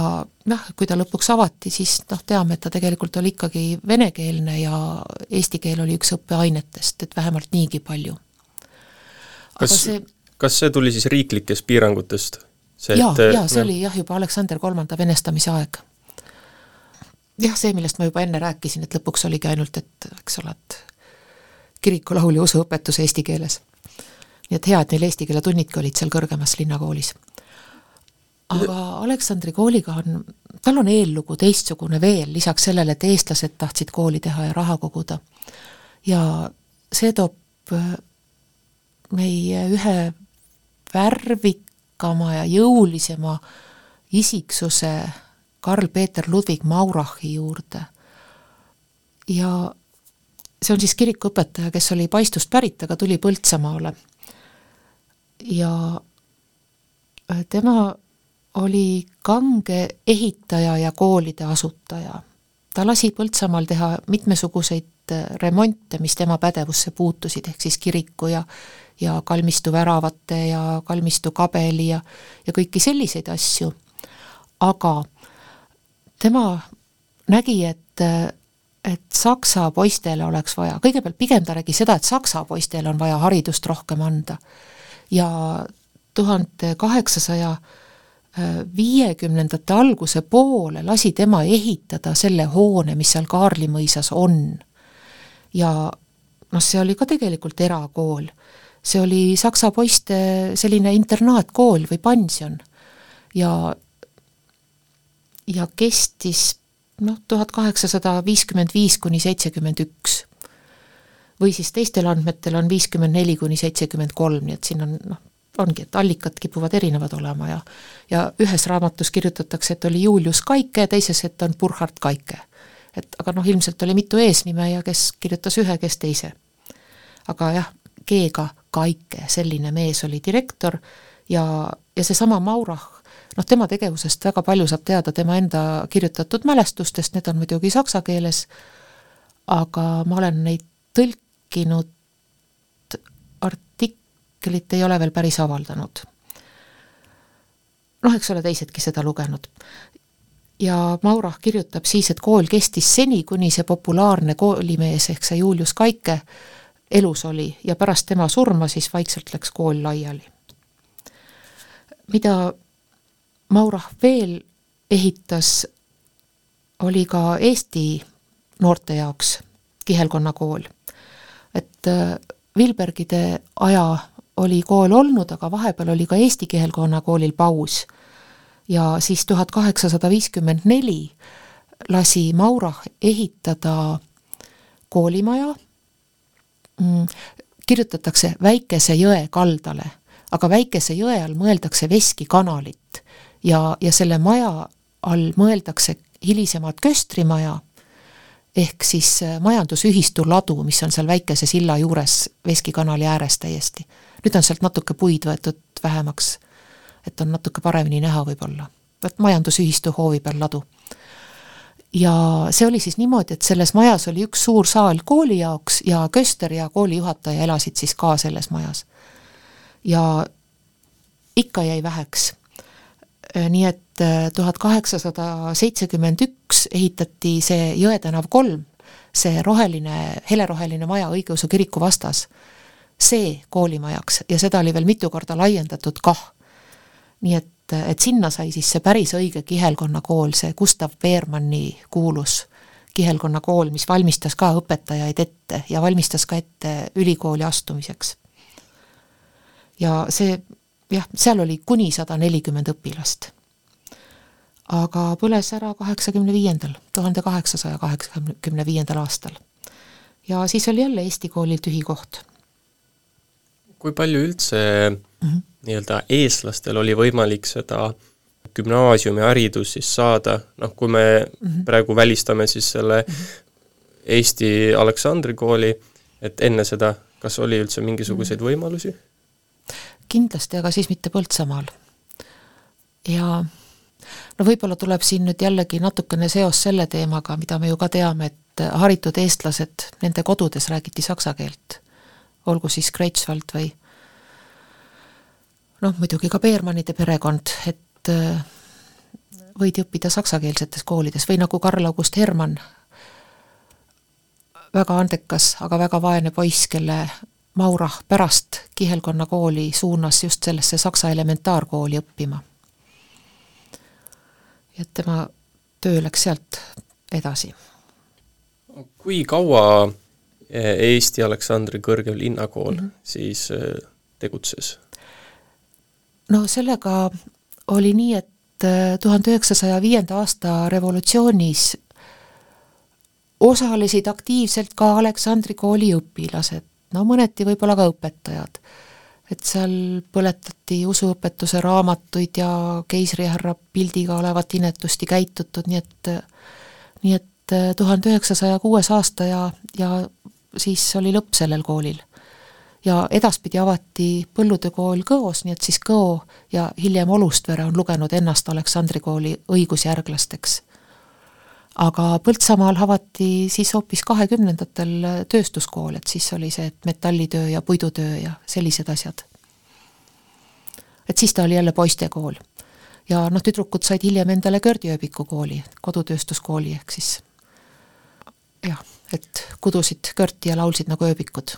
noh, kui ta lõpuks avati, siis noh, teame, et ta tegelikult oli ikkagi venekeelne ja eesti keel oli üks õppeainetest, et vähemalt niigi palju. kas see kas see tuli siis riiklikest piirangutest? jaa, jaa, see oli jah, juba Aleksander Kolmanda venestamise aeg. jah, see, millest ma juba enne rääkisin, et lõpuks oligi ainult, et eks ole, et kirikulaul ja usuõpetus eesti keeles. nii et hea, et neil eesti keele tunnidki olid seal kõrgemas linnakoolis aga Aleksandri kooliga on, tal on eellugu teistsugune veel, lisaks sellele, et eestlased tahtsid kooli teha ja raha koguda. ja see toob äh, meie ühe värvikama ja jõulisema isiksuse Karl-Peeter Ludwig Maurachi juurde. ja see on siis kirikuõpetaja, kes oli Paistust pärit, aga tuli Põltsamaale. ja äh, tema oli kange ehitaja ja koolide asutaja. ta lasi Põltsamaal teha mitmesuguseid äh, remonte, mis tema pädevusse puutusid, ehk siis kiriku ja ja kalmistu väravate ja kalmistu kabeli ja, ja kõiki selliseid asju. aga tema nägi, et, et saksa poistele oleks vaja, kõigepealt pigem ta nägi seda, et saksa poistele on vaja haridust rohkem anda. ja tuhande kaheksasaja viiekümnendate alguse poole lasi tema ehitada selle hoone, mis seal Kaarli mõisas on. ja noh, see oli ka tegelikult erakool. see oli saksa poiste selline internaatkool või pansion ja, ja kestis noh, tuhat kaheksasada viiskümmend viis kuni seitsekümmend üks. või siis teistel andmetel on viiskümmend neli kuni seitsekümmend kolm, nii et siin on noh, ongi, et allikad kipuvad erinevad olema ja ja ühes raamatus kirjutatakse, et oli Julius Kaike, teises, et on Burkhard Kaike. et aga noh, ilmselt oli mitu eesnime ja kes kirjutas ühe, kes teise. aga jah, G-ga Kaike, selline mees oli direktor ja, ja seesama Maurach, noh tema tegevusest väga palju saab teada tema enda kirjutatud mälestustest, need on muidugi saksa keeles, aga ma olen neid tõlkinud artiklit ei ole veel päris avaldanud. noh, eks ole teisedki seda lugenud. ja Maurah kirjutab siis, et kool kestis seni, kuni see populaarne koolimees ehk see Julius Kaike elus oli ja pärast tema surma siis vaikselt läks kool laiali. mida Maurah veel ehitas, oli ka Eesti noorte jaoks kihelkonna kool. et äh, Vilbergide aja oli kool olnud, aga vahepeal oli ka eesti keelkonna koolil paus. ja siis tuhat kaheksasada viiskümmend neli lasi Maurah ehitada koolimaja, mm, kirjutatakse Väikese jõe kaldale, aga Väikese jõe all mõeldakse Veski kanalit ja, ja selle maja all mõeldakse hilisemat köstrimaja ehk siis majandusühistu ladu, mis on seal väikese silla juures Veski kanali ääres täiesti nüüd on sealt natuke puid võetud vähemaks, et on natuke paremini näha võib-olla. et majandusühistu hoovi peal ladu. ja see oli siis niimoodi, et selles majas oli üks suur saal kooli jaoks ja köster ja koolijuhataja elasid siis ka selles majas. ja ikka jäi väheks. Nii et tuhat kaheksasada seitsekümmend üks ehitati see Jõe tänav kolm, see roheline, heleroheline maja õigeusu kiriku vastas, see koolimajaks ja seda oli veel mitu korda laiendatud kah. nii et, et sinna sai siis see päris õige kihelkonna kool, see Gustav Beermanni kuulus kihelkonna kool, mis valmistas ka õpetajaid ette ja valmistas ka ette ülikooli astumiseks. ja see jah, seal oli kuni sada nelikümmend õpilast. aga põles ära kaheksakümne viiendal, tuhande kaheksasaja kaheksakümne viiendal aastal. ja siis oli jälle Eesti koolil tühi koht. kui palju üldse mm -hmm. nii-öelda eestlastel oli võimalik seda gümnaasiumiharidus siis saada, noh kui me mm -hmm. praegu välistame siis selle mm -hmm. Eesti Aleksandri kooli, et enne seda, kas oli üldse mingisuguseid mm -hmm. võimalusi? Kindlasti, aga siis mitte Põltsamaal. ja no võib-olla tuleb siin nüüd jällegi natukene seos selle teemaga, mida me ju ka teame, et haritud eestlased, nende kodudes räägiti saksa keelt, olgu siis Greifswald või noh, muidugi ka Beermannide perekond, et äh, võid õppida saksakeelsetes koolides või nagu Karl August Hermann, väga andekas, aga väga vaene poiss, kelle Maurah pärast kihelkonna kooli suunas just sellesse saksa elementaarkooli õppima. et tema töö läks sealt edasi. kui kaua Eesti Aleksandri Kõrgem Linnakool mm -hmm. siis äh, tegutses? no sellega oli nii, et äh, tuhande üheksasaja viienda aasta revolutsioonis osalesid aktiivselt ka Aleksandri kooli õpilased, no mõneti võib-olla ka õpetajad. et seal põletati usuõpetuse raamatuid ja keisrihärra pildiga olevat inetusti käitutud, nii et nii et äh, tuhande üheksasaja kuues aasta ja, ja siis oli lõpp sellel koolil ja edaspidi avati Põllude kool Kõos, nii et siis Kõo ja hiljem Olustvere on lugenud ennast Aleksandri kooli õigusjärglasteks. Aga Põltsamaal avati siis hoopis kahekümnendatel tööstuskool, et siis oli see, et metallitöö ja puidutöö ja sellised asjad. et siis ta oli jälle poistekool. ja noh, tüdrukud said hiljem endale kördiööbiku kooli, kodutööstuskooli, ehk siis jah, et kudusid körti ja laulsid nagu ööbikud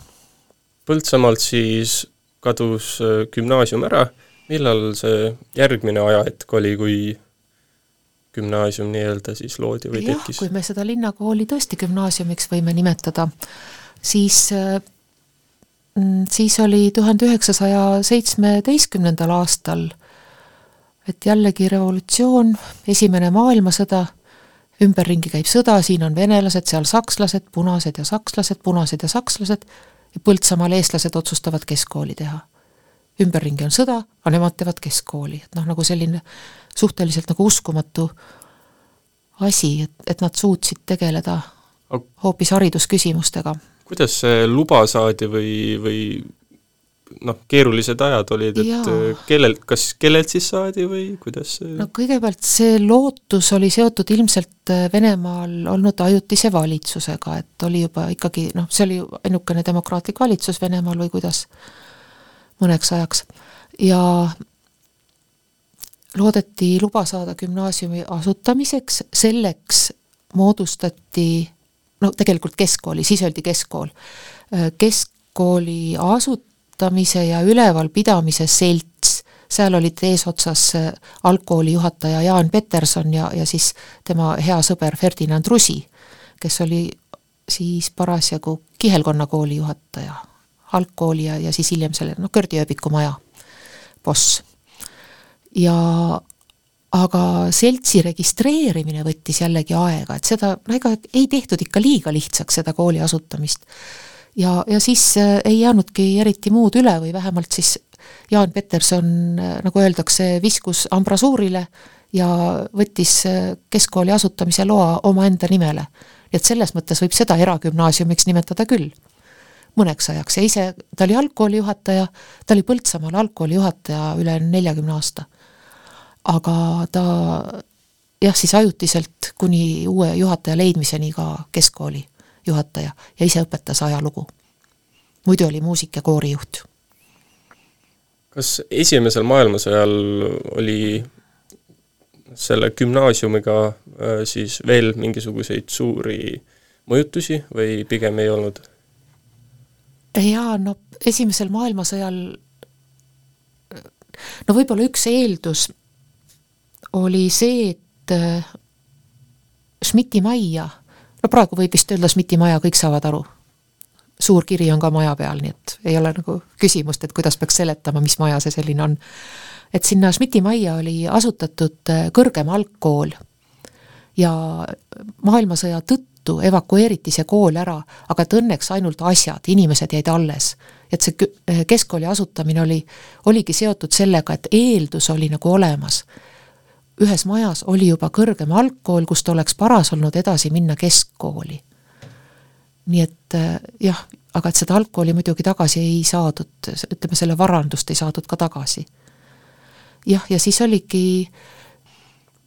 Põltsamaalt siis kadus äh, gümnaasium ära, millal see järgmine ajahetk oli, kui gümnaasium nii-öelda siis loodi või jah, tekkis? kui me seda linnakooli tõesti gümnaasiumiks võime nimetada, siis mm, siis oli tuhande üheksasaja seitsmeteistkümnendal aastal, et jällegi revolutsioon, esimene maailmasõda, ümberringi käib sõda, siin on venelased, seal sakslased, punased ja sakslased, punased ja sakslased, ja Põltsamaal eestlased otsustavad keskkooli teha. ümberringi on sõda, aga nemad teevad keskkooli, et noh, nagu selline suhteliselt nagu uskumatu asi, et, et nad suutsid tegeleda hoopis haridusküsimustega. kuidas see luba saadi või, või noh, keerulised ajad olid, et äh, kellelt, kas kellelt siis saadi või kuidas see no kõigepealt see lootus oli seotud ilmselt äh, Venemaal olnud ajutise valitsusega, et oli juba ikkagi noh, see oli ainukene demokraatlik valitsus Venemaal või kuidas, mõneks ajaks. ja loodeti luba saada gümnaasiumi asutamiseks, selleks moodustati no tegelikult keskkooli, siis öeldi keskkool, keskkooli asut-, kasutamise ja ülevalpidamise selts, seal olid eesotsas äh, algkooli juhataja Jaan Peterson ja, ja siis tema hea sõber Ferdinand Rusi, kes oli siis parasjagu Kihelkonna kooli juhataja, algkooli ja, ja siis hiljem selle noh, Kördi ööbiku maja boss. Ja aga seltsi registreerimine võttis jällegi aega, et seda, no ega ei tehtud ikka liiga lihtsaks, seda kooli asutamist ja, ja siis äh, ei jäänudki eriti muud üle või vähemalt siis Jaan Peterson, äh, nagu öeldakse, viskus ambrasuurile ja võttis äh, keskkooli asutamise loa omaenda nimele. nii et selles mõttes võib seda eragümnaasiumiks nimetada küll, mõneks ajaks ja ise, ta oli algkooli juhataja, ta oli Põltsamaal algkooli juhataja üle neljakümne aasta. Aga ta jah, siis ajutiselt kuni uue juhataja leidmiseni ka keskkooli juhataja ja ise õpetas ajalugu. muidu oli muusik- ja koorijuht. kas Esimesel maailmasõjal oli selle gümnaasiumiga äh, siis veel mingisuguseid suuri mõjutusi või pigem ei olnud? jaa, no Esimesel maailmasõjal no võib-olla üks eeldus oli see, et äh, Schmidti majja, no praegu võib vist öelda Schmidti maja, kõik saavad aru. suur kiri on ka maja peal, nii et ei ole nagu küsimust, et kuidas peaks seletama, mis maja see selline on. et sinna Schmidti majja oli asutatud äh, kõrgem algkool ja maailmasõja tõttu evakueeriti see kool ära, aga et õnneks ainult asjad, inimesed jäid alles et see keskkooli asutamine oli, oligi seotud sellega, et eeldus oli nagu olemas. Ühes majas oli juba kõrgem algkool, kust oleks paras olnud edasi minna keskkooli. nii et äh, jah, aga et seda algkooli muidugi tagasi ei saadud, ütleme selle varandust ei saadud ka tagasi. jah, ja siis oligi,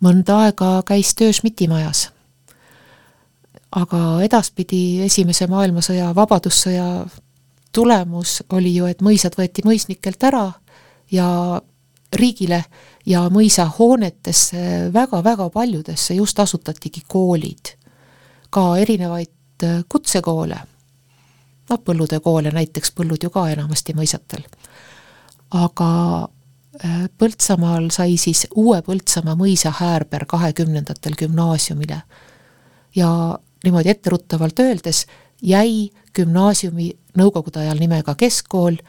mõnda aega käis töö Schmidti majas aga edaspidi Esimese maailmasõja, Vabadussõja tulemus oli ju, et mõisad võeti mõisnikelt ära ja riigile ja mõisa hoonetesse väga-väga paljudesse just asutatigi koolid. ka erinevaid äh, kutsekoole, noh, põllutöökoole näiteks, põllud ju ka enamasti mõisatel. aga äh, Põltsamaal sai siis uue Põltsamaa mõisa häärber kahekümnendatel gümnaasiumile ja niimoodi etteruttavalt öeldes jäi gümnaasiumi nõukogude ajal nimega keskkool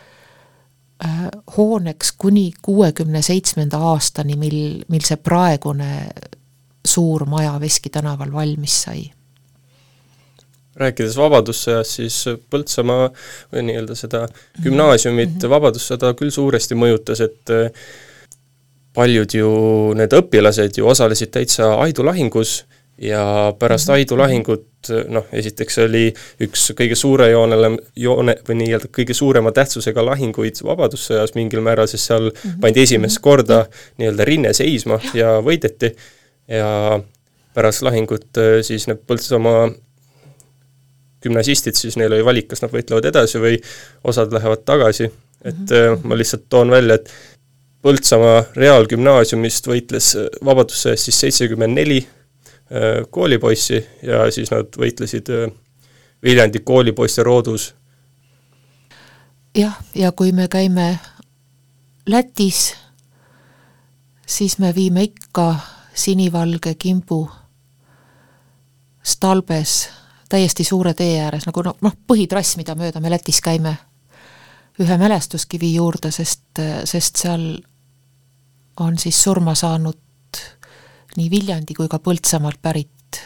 hooneks kuni kuuekümne seitsmenda aastani, mil, mil see praegune suur maja Veski tänaval valmis sai. rääkides Vabadussõjast, siis Põltsamaa või nii-öelda seda gümnaasiumit mm -hmm. Vabadussõda küll suuresti mõjutas, et äh, paljud ju, need õpilased ju osalesid täitsa Aidu lahingus ja pärast mhm. Aidu lahingut noh, esiteks oli üks kõige suurejoonele, joone või nii-öelda kõige suurema tähtsusega lahinguid Vabadussõjas mingil määral, sest seal mm -hmm. pandi esimest mhm. korda nii-öelda rinne seisma ja võideti ja pärast lahingut äh, siis need Põltsamaa gümnasistid, siis neil oli valik, kas nad võitlevad edasi või osad lähevad tagasi, et mm -hmm. ma lihtsalt toon välja, et Põltsamaa Reaalgümnaasiumist võitles Vabadussõjas siis seitsekümmend neli Äh, koolipoissi ja siis nad võitlesid äh, Viljandi koolipoiste roodus. jah, ja kui me käime Lätis, siis me viime ikka sinivalge kimbu Stalbes täiesti suure tee ääres, nagu noh, noh, põhitrass, mida mööda me Lätis käime, ühe mälestuskivi juurde, sest, sest seal on siis surma saanud nii Viljandi kui ka Põltsamaalt pärit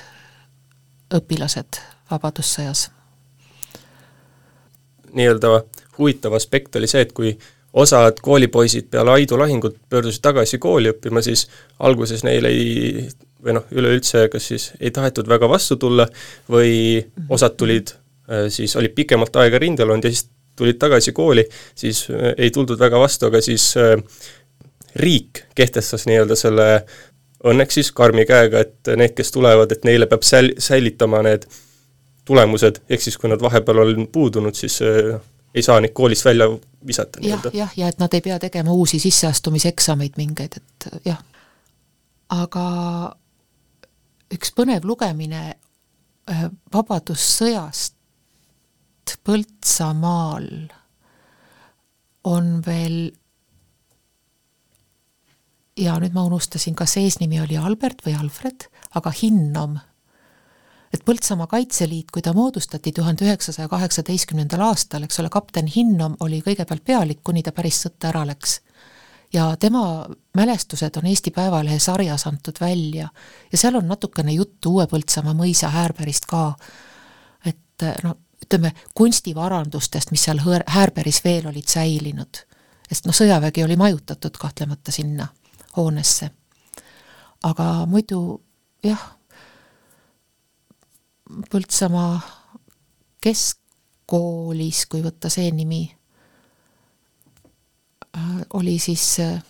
õpilased Vabadussõjas. nii-öelda huvitav aspekt oli see, et kui osad koolipoisid peale Aidu lahingut pöördusid tagasi kooli õppima, siis alguses neil ei või noh, üleüldse kas siis ei tahetud väga vastu tulla või osad tulid, äh, siis olid pikemalt aega rindel olnud ja siis tulid tagasi kooli, siis äh, ei tuldud väga vastu, aga siis äh, riik kehtestas nii-öelda selle õnneks siis karmi käega, et need, kes tulevad, et neile peab säil-, säilitama need tulemused, ehk siis kui nad vahepeal on puudunud, siis äh, ei saa neid koolist välja visata jah, jah, ja et nad ei pea tegema uusi sisseastumiseksameid mingeid, et jah. aga üks põnev lugemine äh, Vabadussõjast Põltsamaal on veel ja nüüd ma unustasin, kas eesnimi oli Albert või Alfred, aga Hinnom. et Põltsamaa Kaitseliit, kui ta moodustati tuhande üheksasaja kaheksateistkümnendal aastal, eks ole, kapten Hinnom oli kõigepealt pealik, kuni ta päris sõtta ära läks. ja tema mälestused on Eesti Päevalehe sarjas antud välja ja seal on natukene juttu Uue-Põltsamaa mõisa Häärberist ka, et no ütleme, kunstivarandustest, mis seal Häärberis veel olid säilinud. sest noh, sõjavägi oli majutatud kahtlemata sinna hoonesse. aga muidu jah, Põltsamaa keskkoolis, kui võtta see nimi, äh, oli siis äh,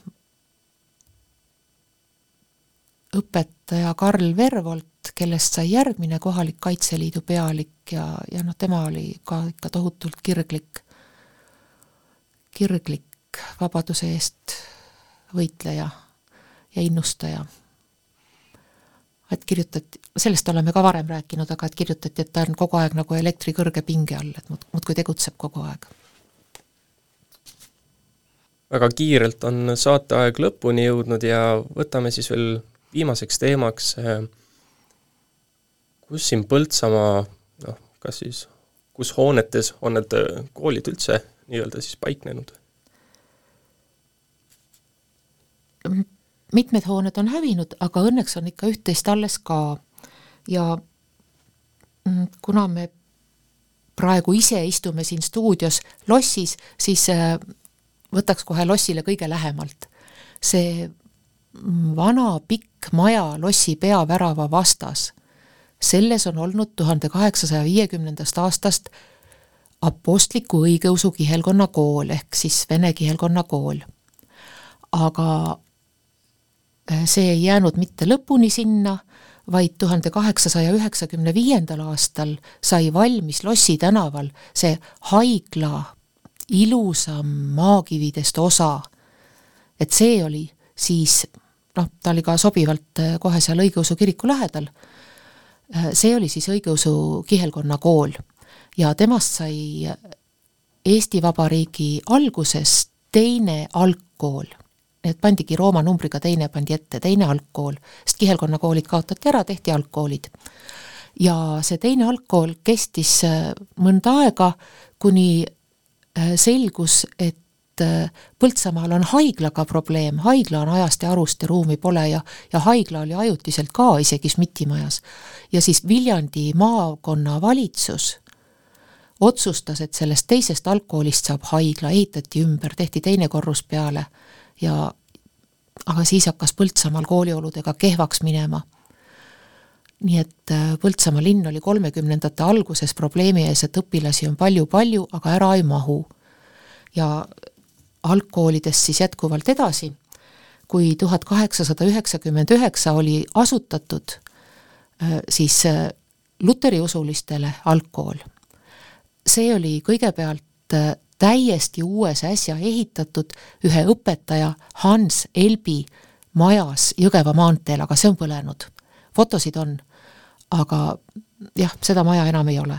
õpetaja Karl Vervolt, kellest sai järgmine kohalik Kaitseliidu pealik ja, ja noh, tema oli ka ikka tohutult kirglik, kirglik vabaduse eest võitleja ja innustaja. et kirjutati, sellest oleme ka varem rääkinud, aga et kirjutati, et ta on kogu aeg nagu elektri kõrge pinge all, et muudkui tegutseb kogu aeg. väga kiirelt on saateaeg lõpuni jõudnud ja võtame siis veel viimaseks teemaks, eh, kus siin Põltsamaa noh, kas siis, kus hoonetes on need koolid üldse nii-öelda siis paiknenud? Mitmed hooned on hävinud, aga õnneks on ikka üht-teist alles ka. ja mm, kuna me praegu ise istume siin stuudios lossis, siis äh, võtaks kohe lossile kõige lähemalt. see mm, vana pikk maja lossi peavärava vastas, selles on olnud tuhande kaheksasaja viiekümnendast aastast Apostliku õigeusu kihelkonna kool ehk siis vene kihelkonna kool. aga see ei jäänud mitte lõpuni sinna, vaid tuhande kaheksasaja üheksakümne viiendal aastal sai valmis Lossi tänaval see haigla ilusam maakividest osa. et see oli siis noh, ta oli ka sobivalt äh, kohe seal õigeusu kiriku lähedal, äh, see oli siis õigeusu kihelkonna kool ja temast sai Eesti Vabariigi alguses teine algkool need pandigi Rooma numbriga, teine pandi ette, teine algkool, sest kihelkonnakoolid kaotati ära, tehti algkoolid. ja see teine algkool kestis äh, mõnda aega, kuni äh, selgus, et äh, Põltsamaal on haiglaga probleem, haigla on ajast ja arust ja ruumi pole ja, ja haigla oli ajutiselt ka isegi SMIT-i majas. ja siis Viljandi maakonnavalitsus otsustas, et sellest teisest algkoolist saab haigla, ehitati ümber, tehti teine korrus peale ja aga siis hakkas Põltsamaal koolioludega kehvaks minema. nii et äh, Põltsamaa linn oli kolmekümnendate alguses probleemi ees, et õpilasi on palju-palju, aga ära ei mahu. ja algkoolidest siis jätkuvalt edasi, kui tuhat kaheksasada üheksakümmend üheksa oli asutatud äh, siis äh, luteriusulistele algkool. see oli kõigepealt täiesti uues äsja ehitatud ühe õpetaja Hans Elbi majas Jõgeva maanteel, aga see on põlenud. fotosid on, aga jah, seda maja enam ei ole.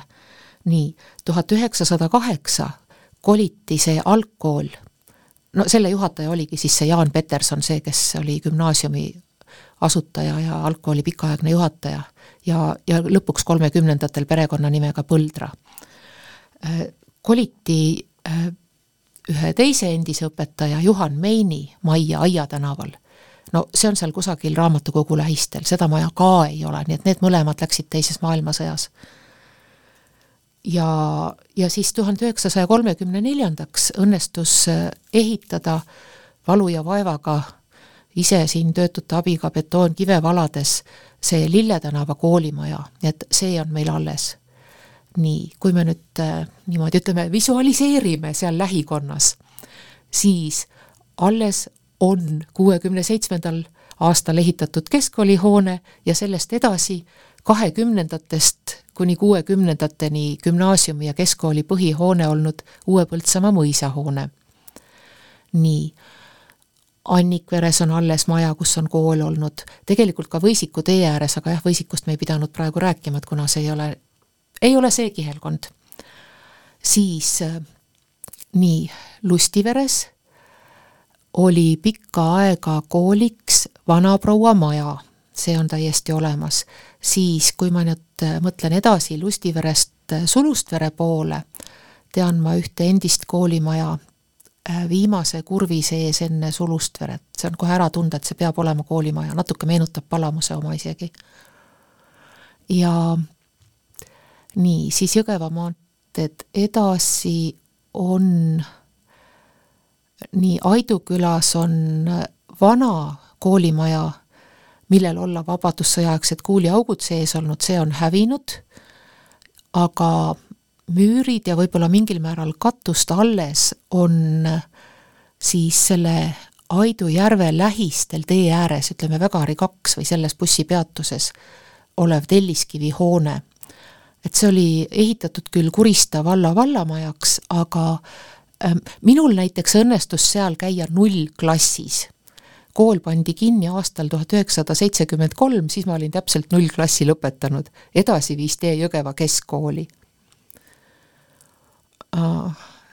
nii, tuhat üheksasada kaheksa koliti see algkool, no selle juhataja oligi siis see Jaan Peterson, see, kes oli gümnaasiumi asutaja ja algkooli pikaaegne juhataja ja, ja lõpuks kolmekümnendatel perekonnanimega Põldra. Koliti ühe teise endise õpetaja, Juhan Meini majja Aia tänaval. no see on seal kusagil raamatukogu lähistel, seda maja ka ei ole, nii et need mõlemad läksid Teises maailmasõjas. ja, ja siis tuhande üheksasaja kolmekümne neljandaks õnnestus äh, ehitada valu ja vaevaga ise siin töötute abiga betoonkive valades see Lille tänava koolimaja, nii et see on meil alles nii, kui me nüüd äh, niimoodi ütleme, visualiseerime seal lähikonnas, siis alles on kuuekümne seitsmendal aastal ehitatud keskkoolihoone ja sellest edasi kahekümnendatest kuni kuuekümnendateni gümnaasiumi ja keskkooli põhihoone olnud Uue Põltsamaa mõisahoone. nii, Annikveres on alles maja, kus on kool olnud, tegelikult ka Võisiku tee ääres, aga jah, Võisikust me ei pidanud praegu rääkima, et kuna see ei ole ei ole see kihelkond. siis äh, nii, Lustiveres oli pikka aega kooliks vanaproua maja, see on täiesti olemas. siis, kui ma nüüd äh, mõtlen edasi Lustiverest äh, Sulustvere poole, tean ma ühte endist koolimaja viimase kurvi sees enne Sulustveret, see on kohe ära tunda, et see peab olema koolimaja, natuke meenutab Palamuse oma isegi. ja nii, siis Jõgeva maanteed edasi on nii Aidu külas on vana koolimaja, millel olla vabadussõjaaegsed kuuliaugud sees olnud, see on hävinud, aga müürid ja võib-olla mingil määral katust alles on siis selle Aidu järve lähistel tee ääres, ütleme Vägari kaks või selles bussipeatuses olev telliskivi hoone et see oli ehitatud küll Kurista valla vallamajaks, aga Ähm, minul näiteks õnnestus seal käia nullklassis. kool pandi kinni aastal tuhat üheksasada seitsekümmend kolm, siis ma olin täpselt nullklassi lõpetanud. edasi viis tee Jõgeva keskkooli.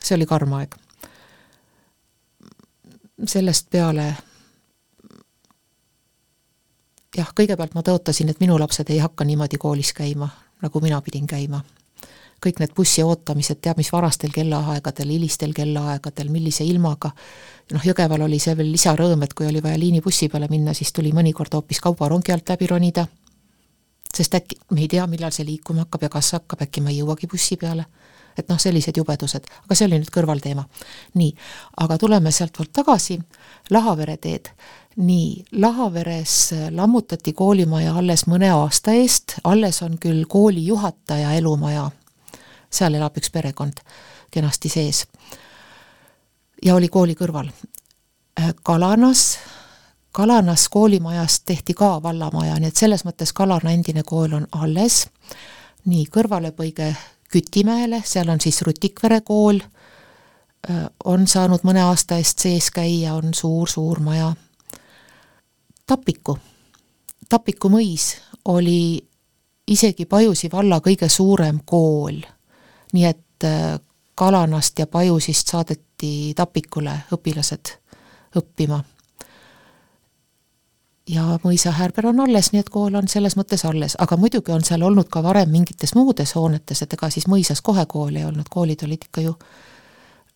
see oli karm aeg. sellest peale jah, kõigepealt ma tõotasin, et minu lapsed ei hakka niimoodi koolis käima, nagu mina pidin käima. kõik need bussi ootamised, teab mis varastel kellaaegadel, hilistel kellaaegadel, millise ilmaga, noh, Jõgeval oli see veel lisarõõm, et kui oli vaja liinibussi peale minna, siis tuli mõnikord hoopis kaubarongi alt läbi ronida, sest äkki me ei tea, millal see liikuma hakkab ja kas hakkab, äkki ma ei jõuagi bussi peale. Et noh, sellised jubedused, aga see oli nüüd kõrvalteema. nii, aga tuleme sealtpoolt tagasi, Lahavere teed nii, Lahaveres lammutati koolimaja alles mõne aasta eest, alles on küll kooli juhataja elumaja, seal elab üks perekond kenasti sees. ja oli kooli kõrval. Kalanas, Kalanas koolimajast tehti ka vallamaja, nii et selles mõttes Kalana endine kool on alles, nii, kõrvalepõige Kütimäele, seal on siis Rutikvere kool, on saanud mõne aasta eest sees käia, on suur-suur maja Tapiku. Tapiku mõis oli isegi Pajusi valla kõige suurem kool. nii et äh, Kalanast ja Pajusist saadeti Tapikule õpilased õppima. ja mõisa Häärber on alles, nii et kool on selles mõttes alles, aga muidugi on seal olnud ka varem mingites muudes hoonetes, et ega siis mõisas kohe kooli ei olnud, koolid olid ikka ju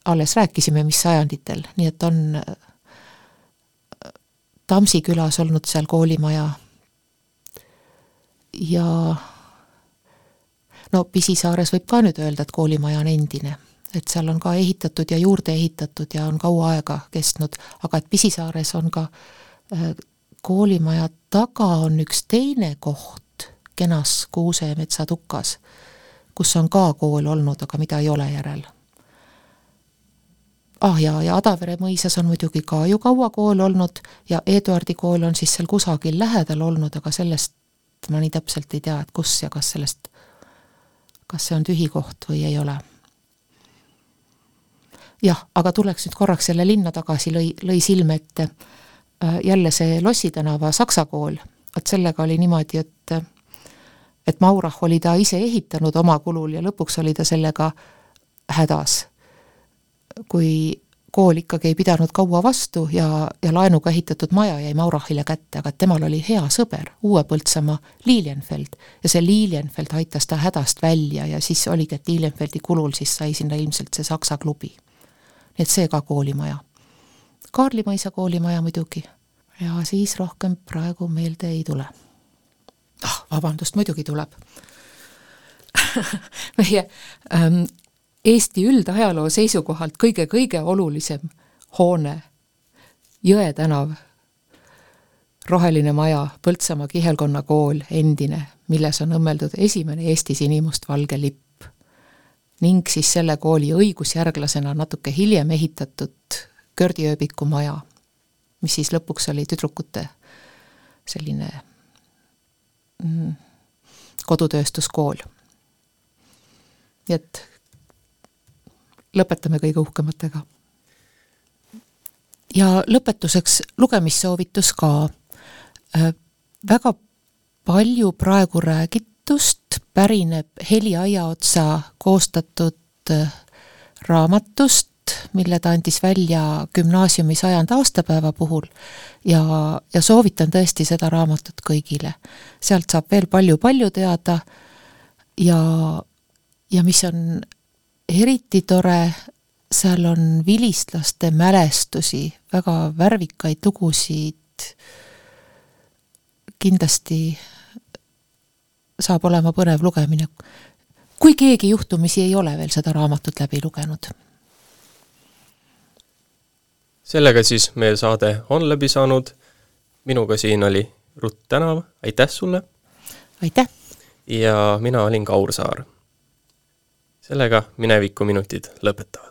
alles rääkisime, mis sajanditel, nii et on Tamsi külas olnud seal koolimaja. Ja no Pisisaares võib ka nüüd öelda, et koolimaja on endine, et seal on ka ehitatud ja juurde ehitatud ja on kaua aega kestnud, aga et Pisisaares on ka äh, koolimaja taga on üks teine koht kenas kuusemetsa tukas, kus on ka kool olnud, aga mida ei ole järel ah jaa, ja Adavere mõisas on muidugi ka ju kaua kool olnud ja Eduardi kool on siis seal kusagil lähedal olnud, aga sellest ma nii täpselt ei tea, et kus ja kas sellest, kas see on tühi koht või ei ole. jah, aga tuleks nüüd korraks jälle linna tagasi, lõi, lõi silme ette äh, jälle see Lossi tänava saksa kool, vot sellega oli niimoodi, et et Maurach oli ta ise ehitanud oma kulul ja lõpuks oli ta sellega hädas kui kool ikkagi ei pidanud kaua vastu ja, ja laenuga ehitatud maja jäi Maurachile kätte, aga temal oli hea sõber, Uue Põltsamaa Lilienfeld ja see Lilienfeld aitas ta hädast välja ja siis oligi, et Lilienfeldi kulul siis sai sinna ilmselt see saksa klubi. nii et see ka koolimaja. Kaarli mõisa koolimaja muidugi ja siis rohkem praegu meelde ei tule. ah, vabandust, muidugi tuleb meie ähm, Eesti üldajaloo seisukohalt kõige-kõige olulisem hoone, Jõe tänav, roheline maja, Põltsamaa kihelkonna kool, endine, milles on õmmeldud esimene Eesti sinimustvalge lipp. ning siis selle kooli õigusjärglasena natuke hiljem ehitatud Kördi-ööbiku maja, mis siis lõpuks oli tüdrukute selline mm, kodutööstuskool. nii et lõpetame kõige uhkematega. ja lõpetuseks lugemissoovitus ka. Äh, väga palju praegu räägitust pärineb Heli Aiaotsa koostatud äh, raamatust, mille ta andis välja gümnaasiumi sajanda aastapäeva puhul ja, ja soovitan tõesti seda raamatut kõigile. sealt saab veel palju-palju teada ja, ja mis on eriti tore, seal on vilistlaste mälestusi, väga värvikaid lugusid, kindlasti saab olema põnev lugemine. kui keegi juhtumisi ei ole veel seda raamatut läbi lugenud. sellega siis meie saade on läbi saanud, minuga siin oli Rutt Tänav, aitäh sulle! aitäh! ja mina olin Kaur Saar sellega minevikuminutid lõpetavad.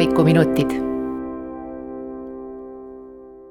Minevikuminutid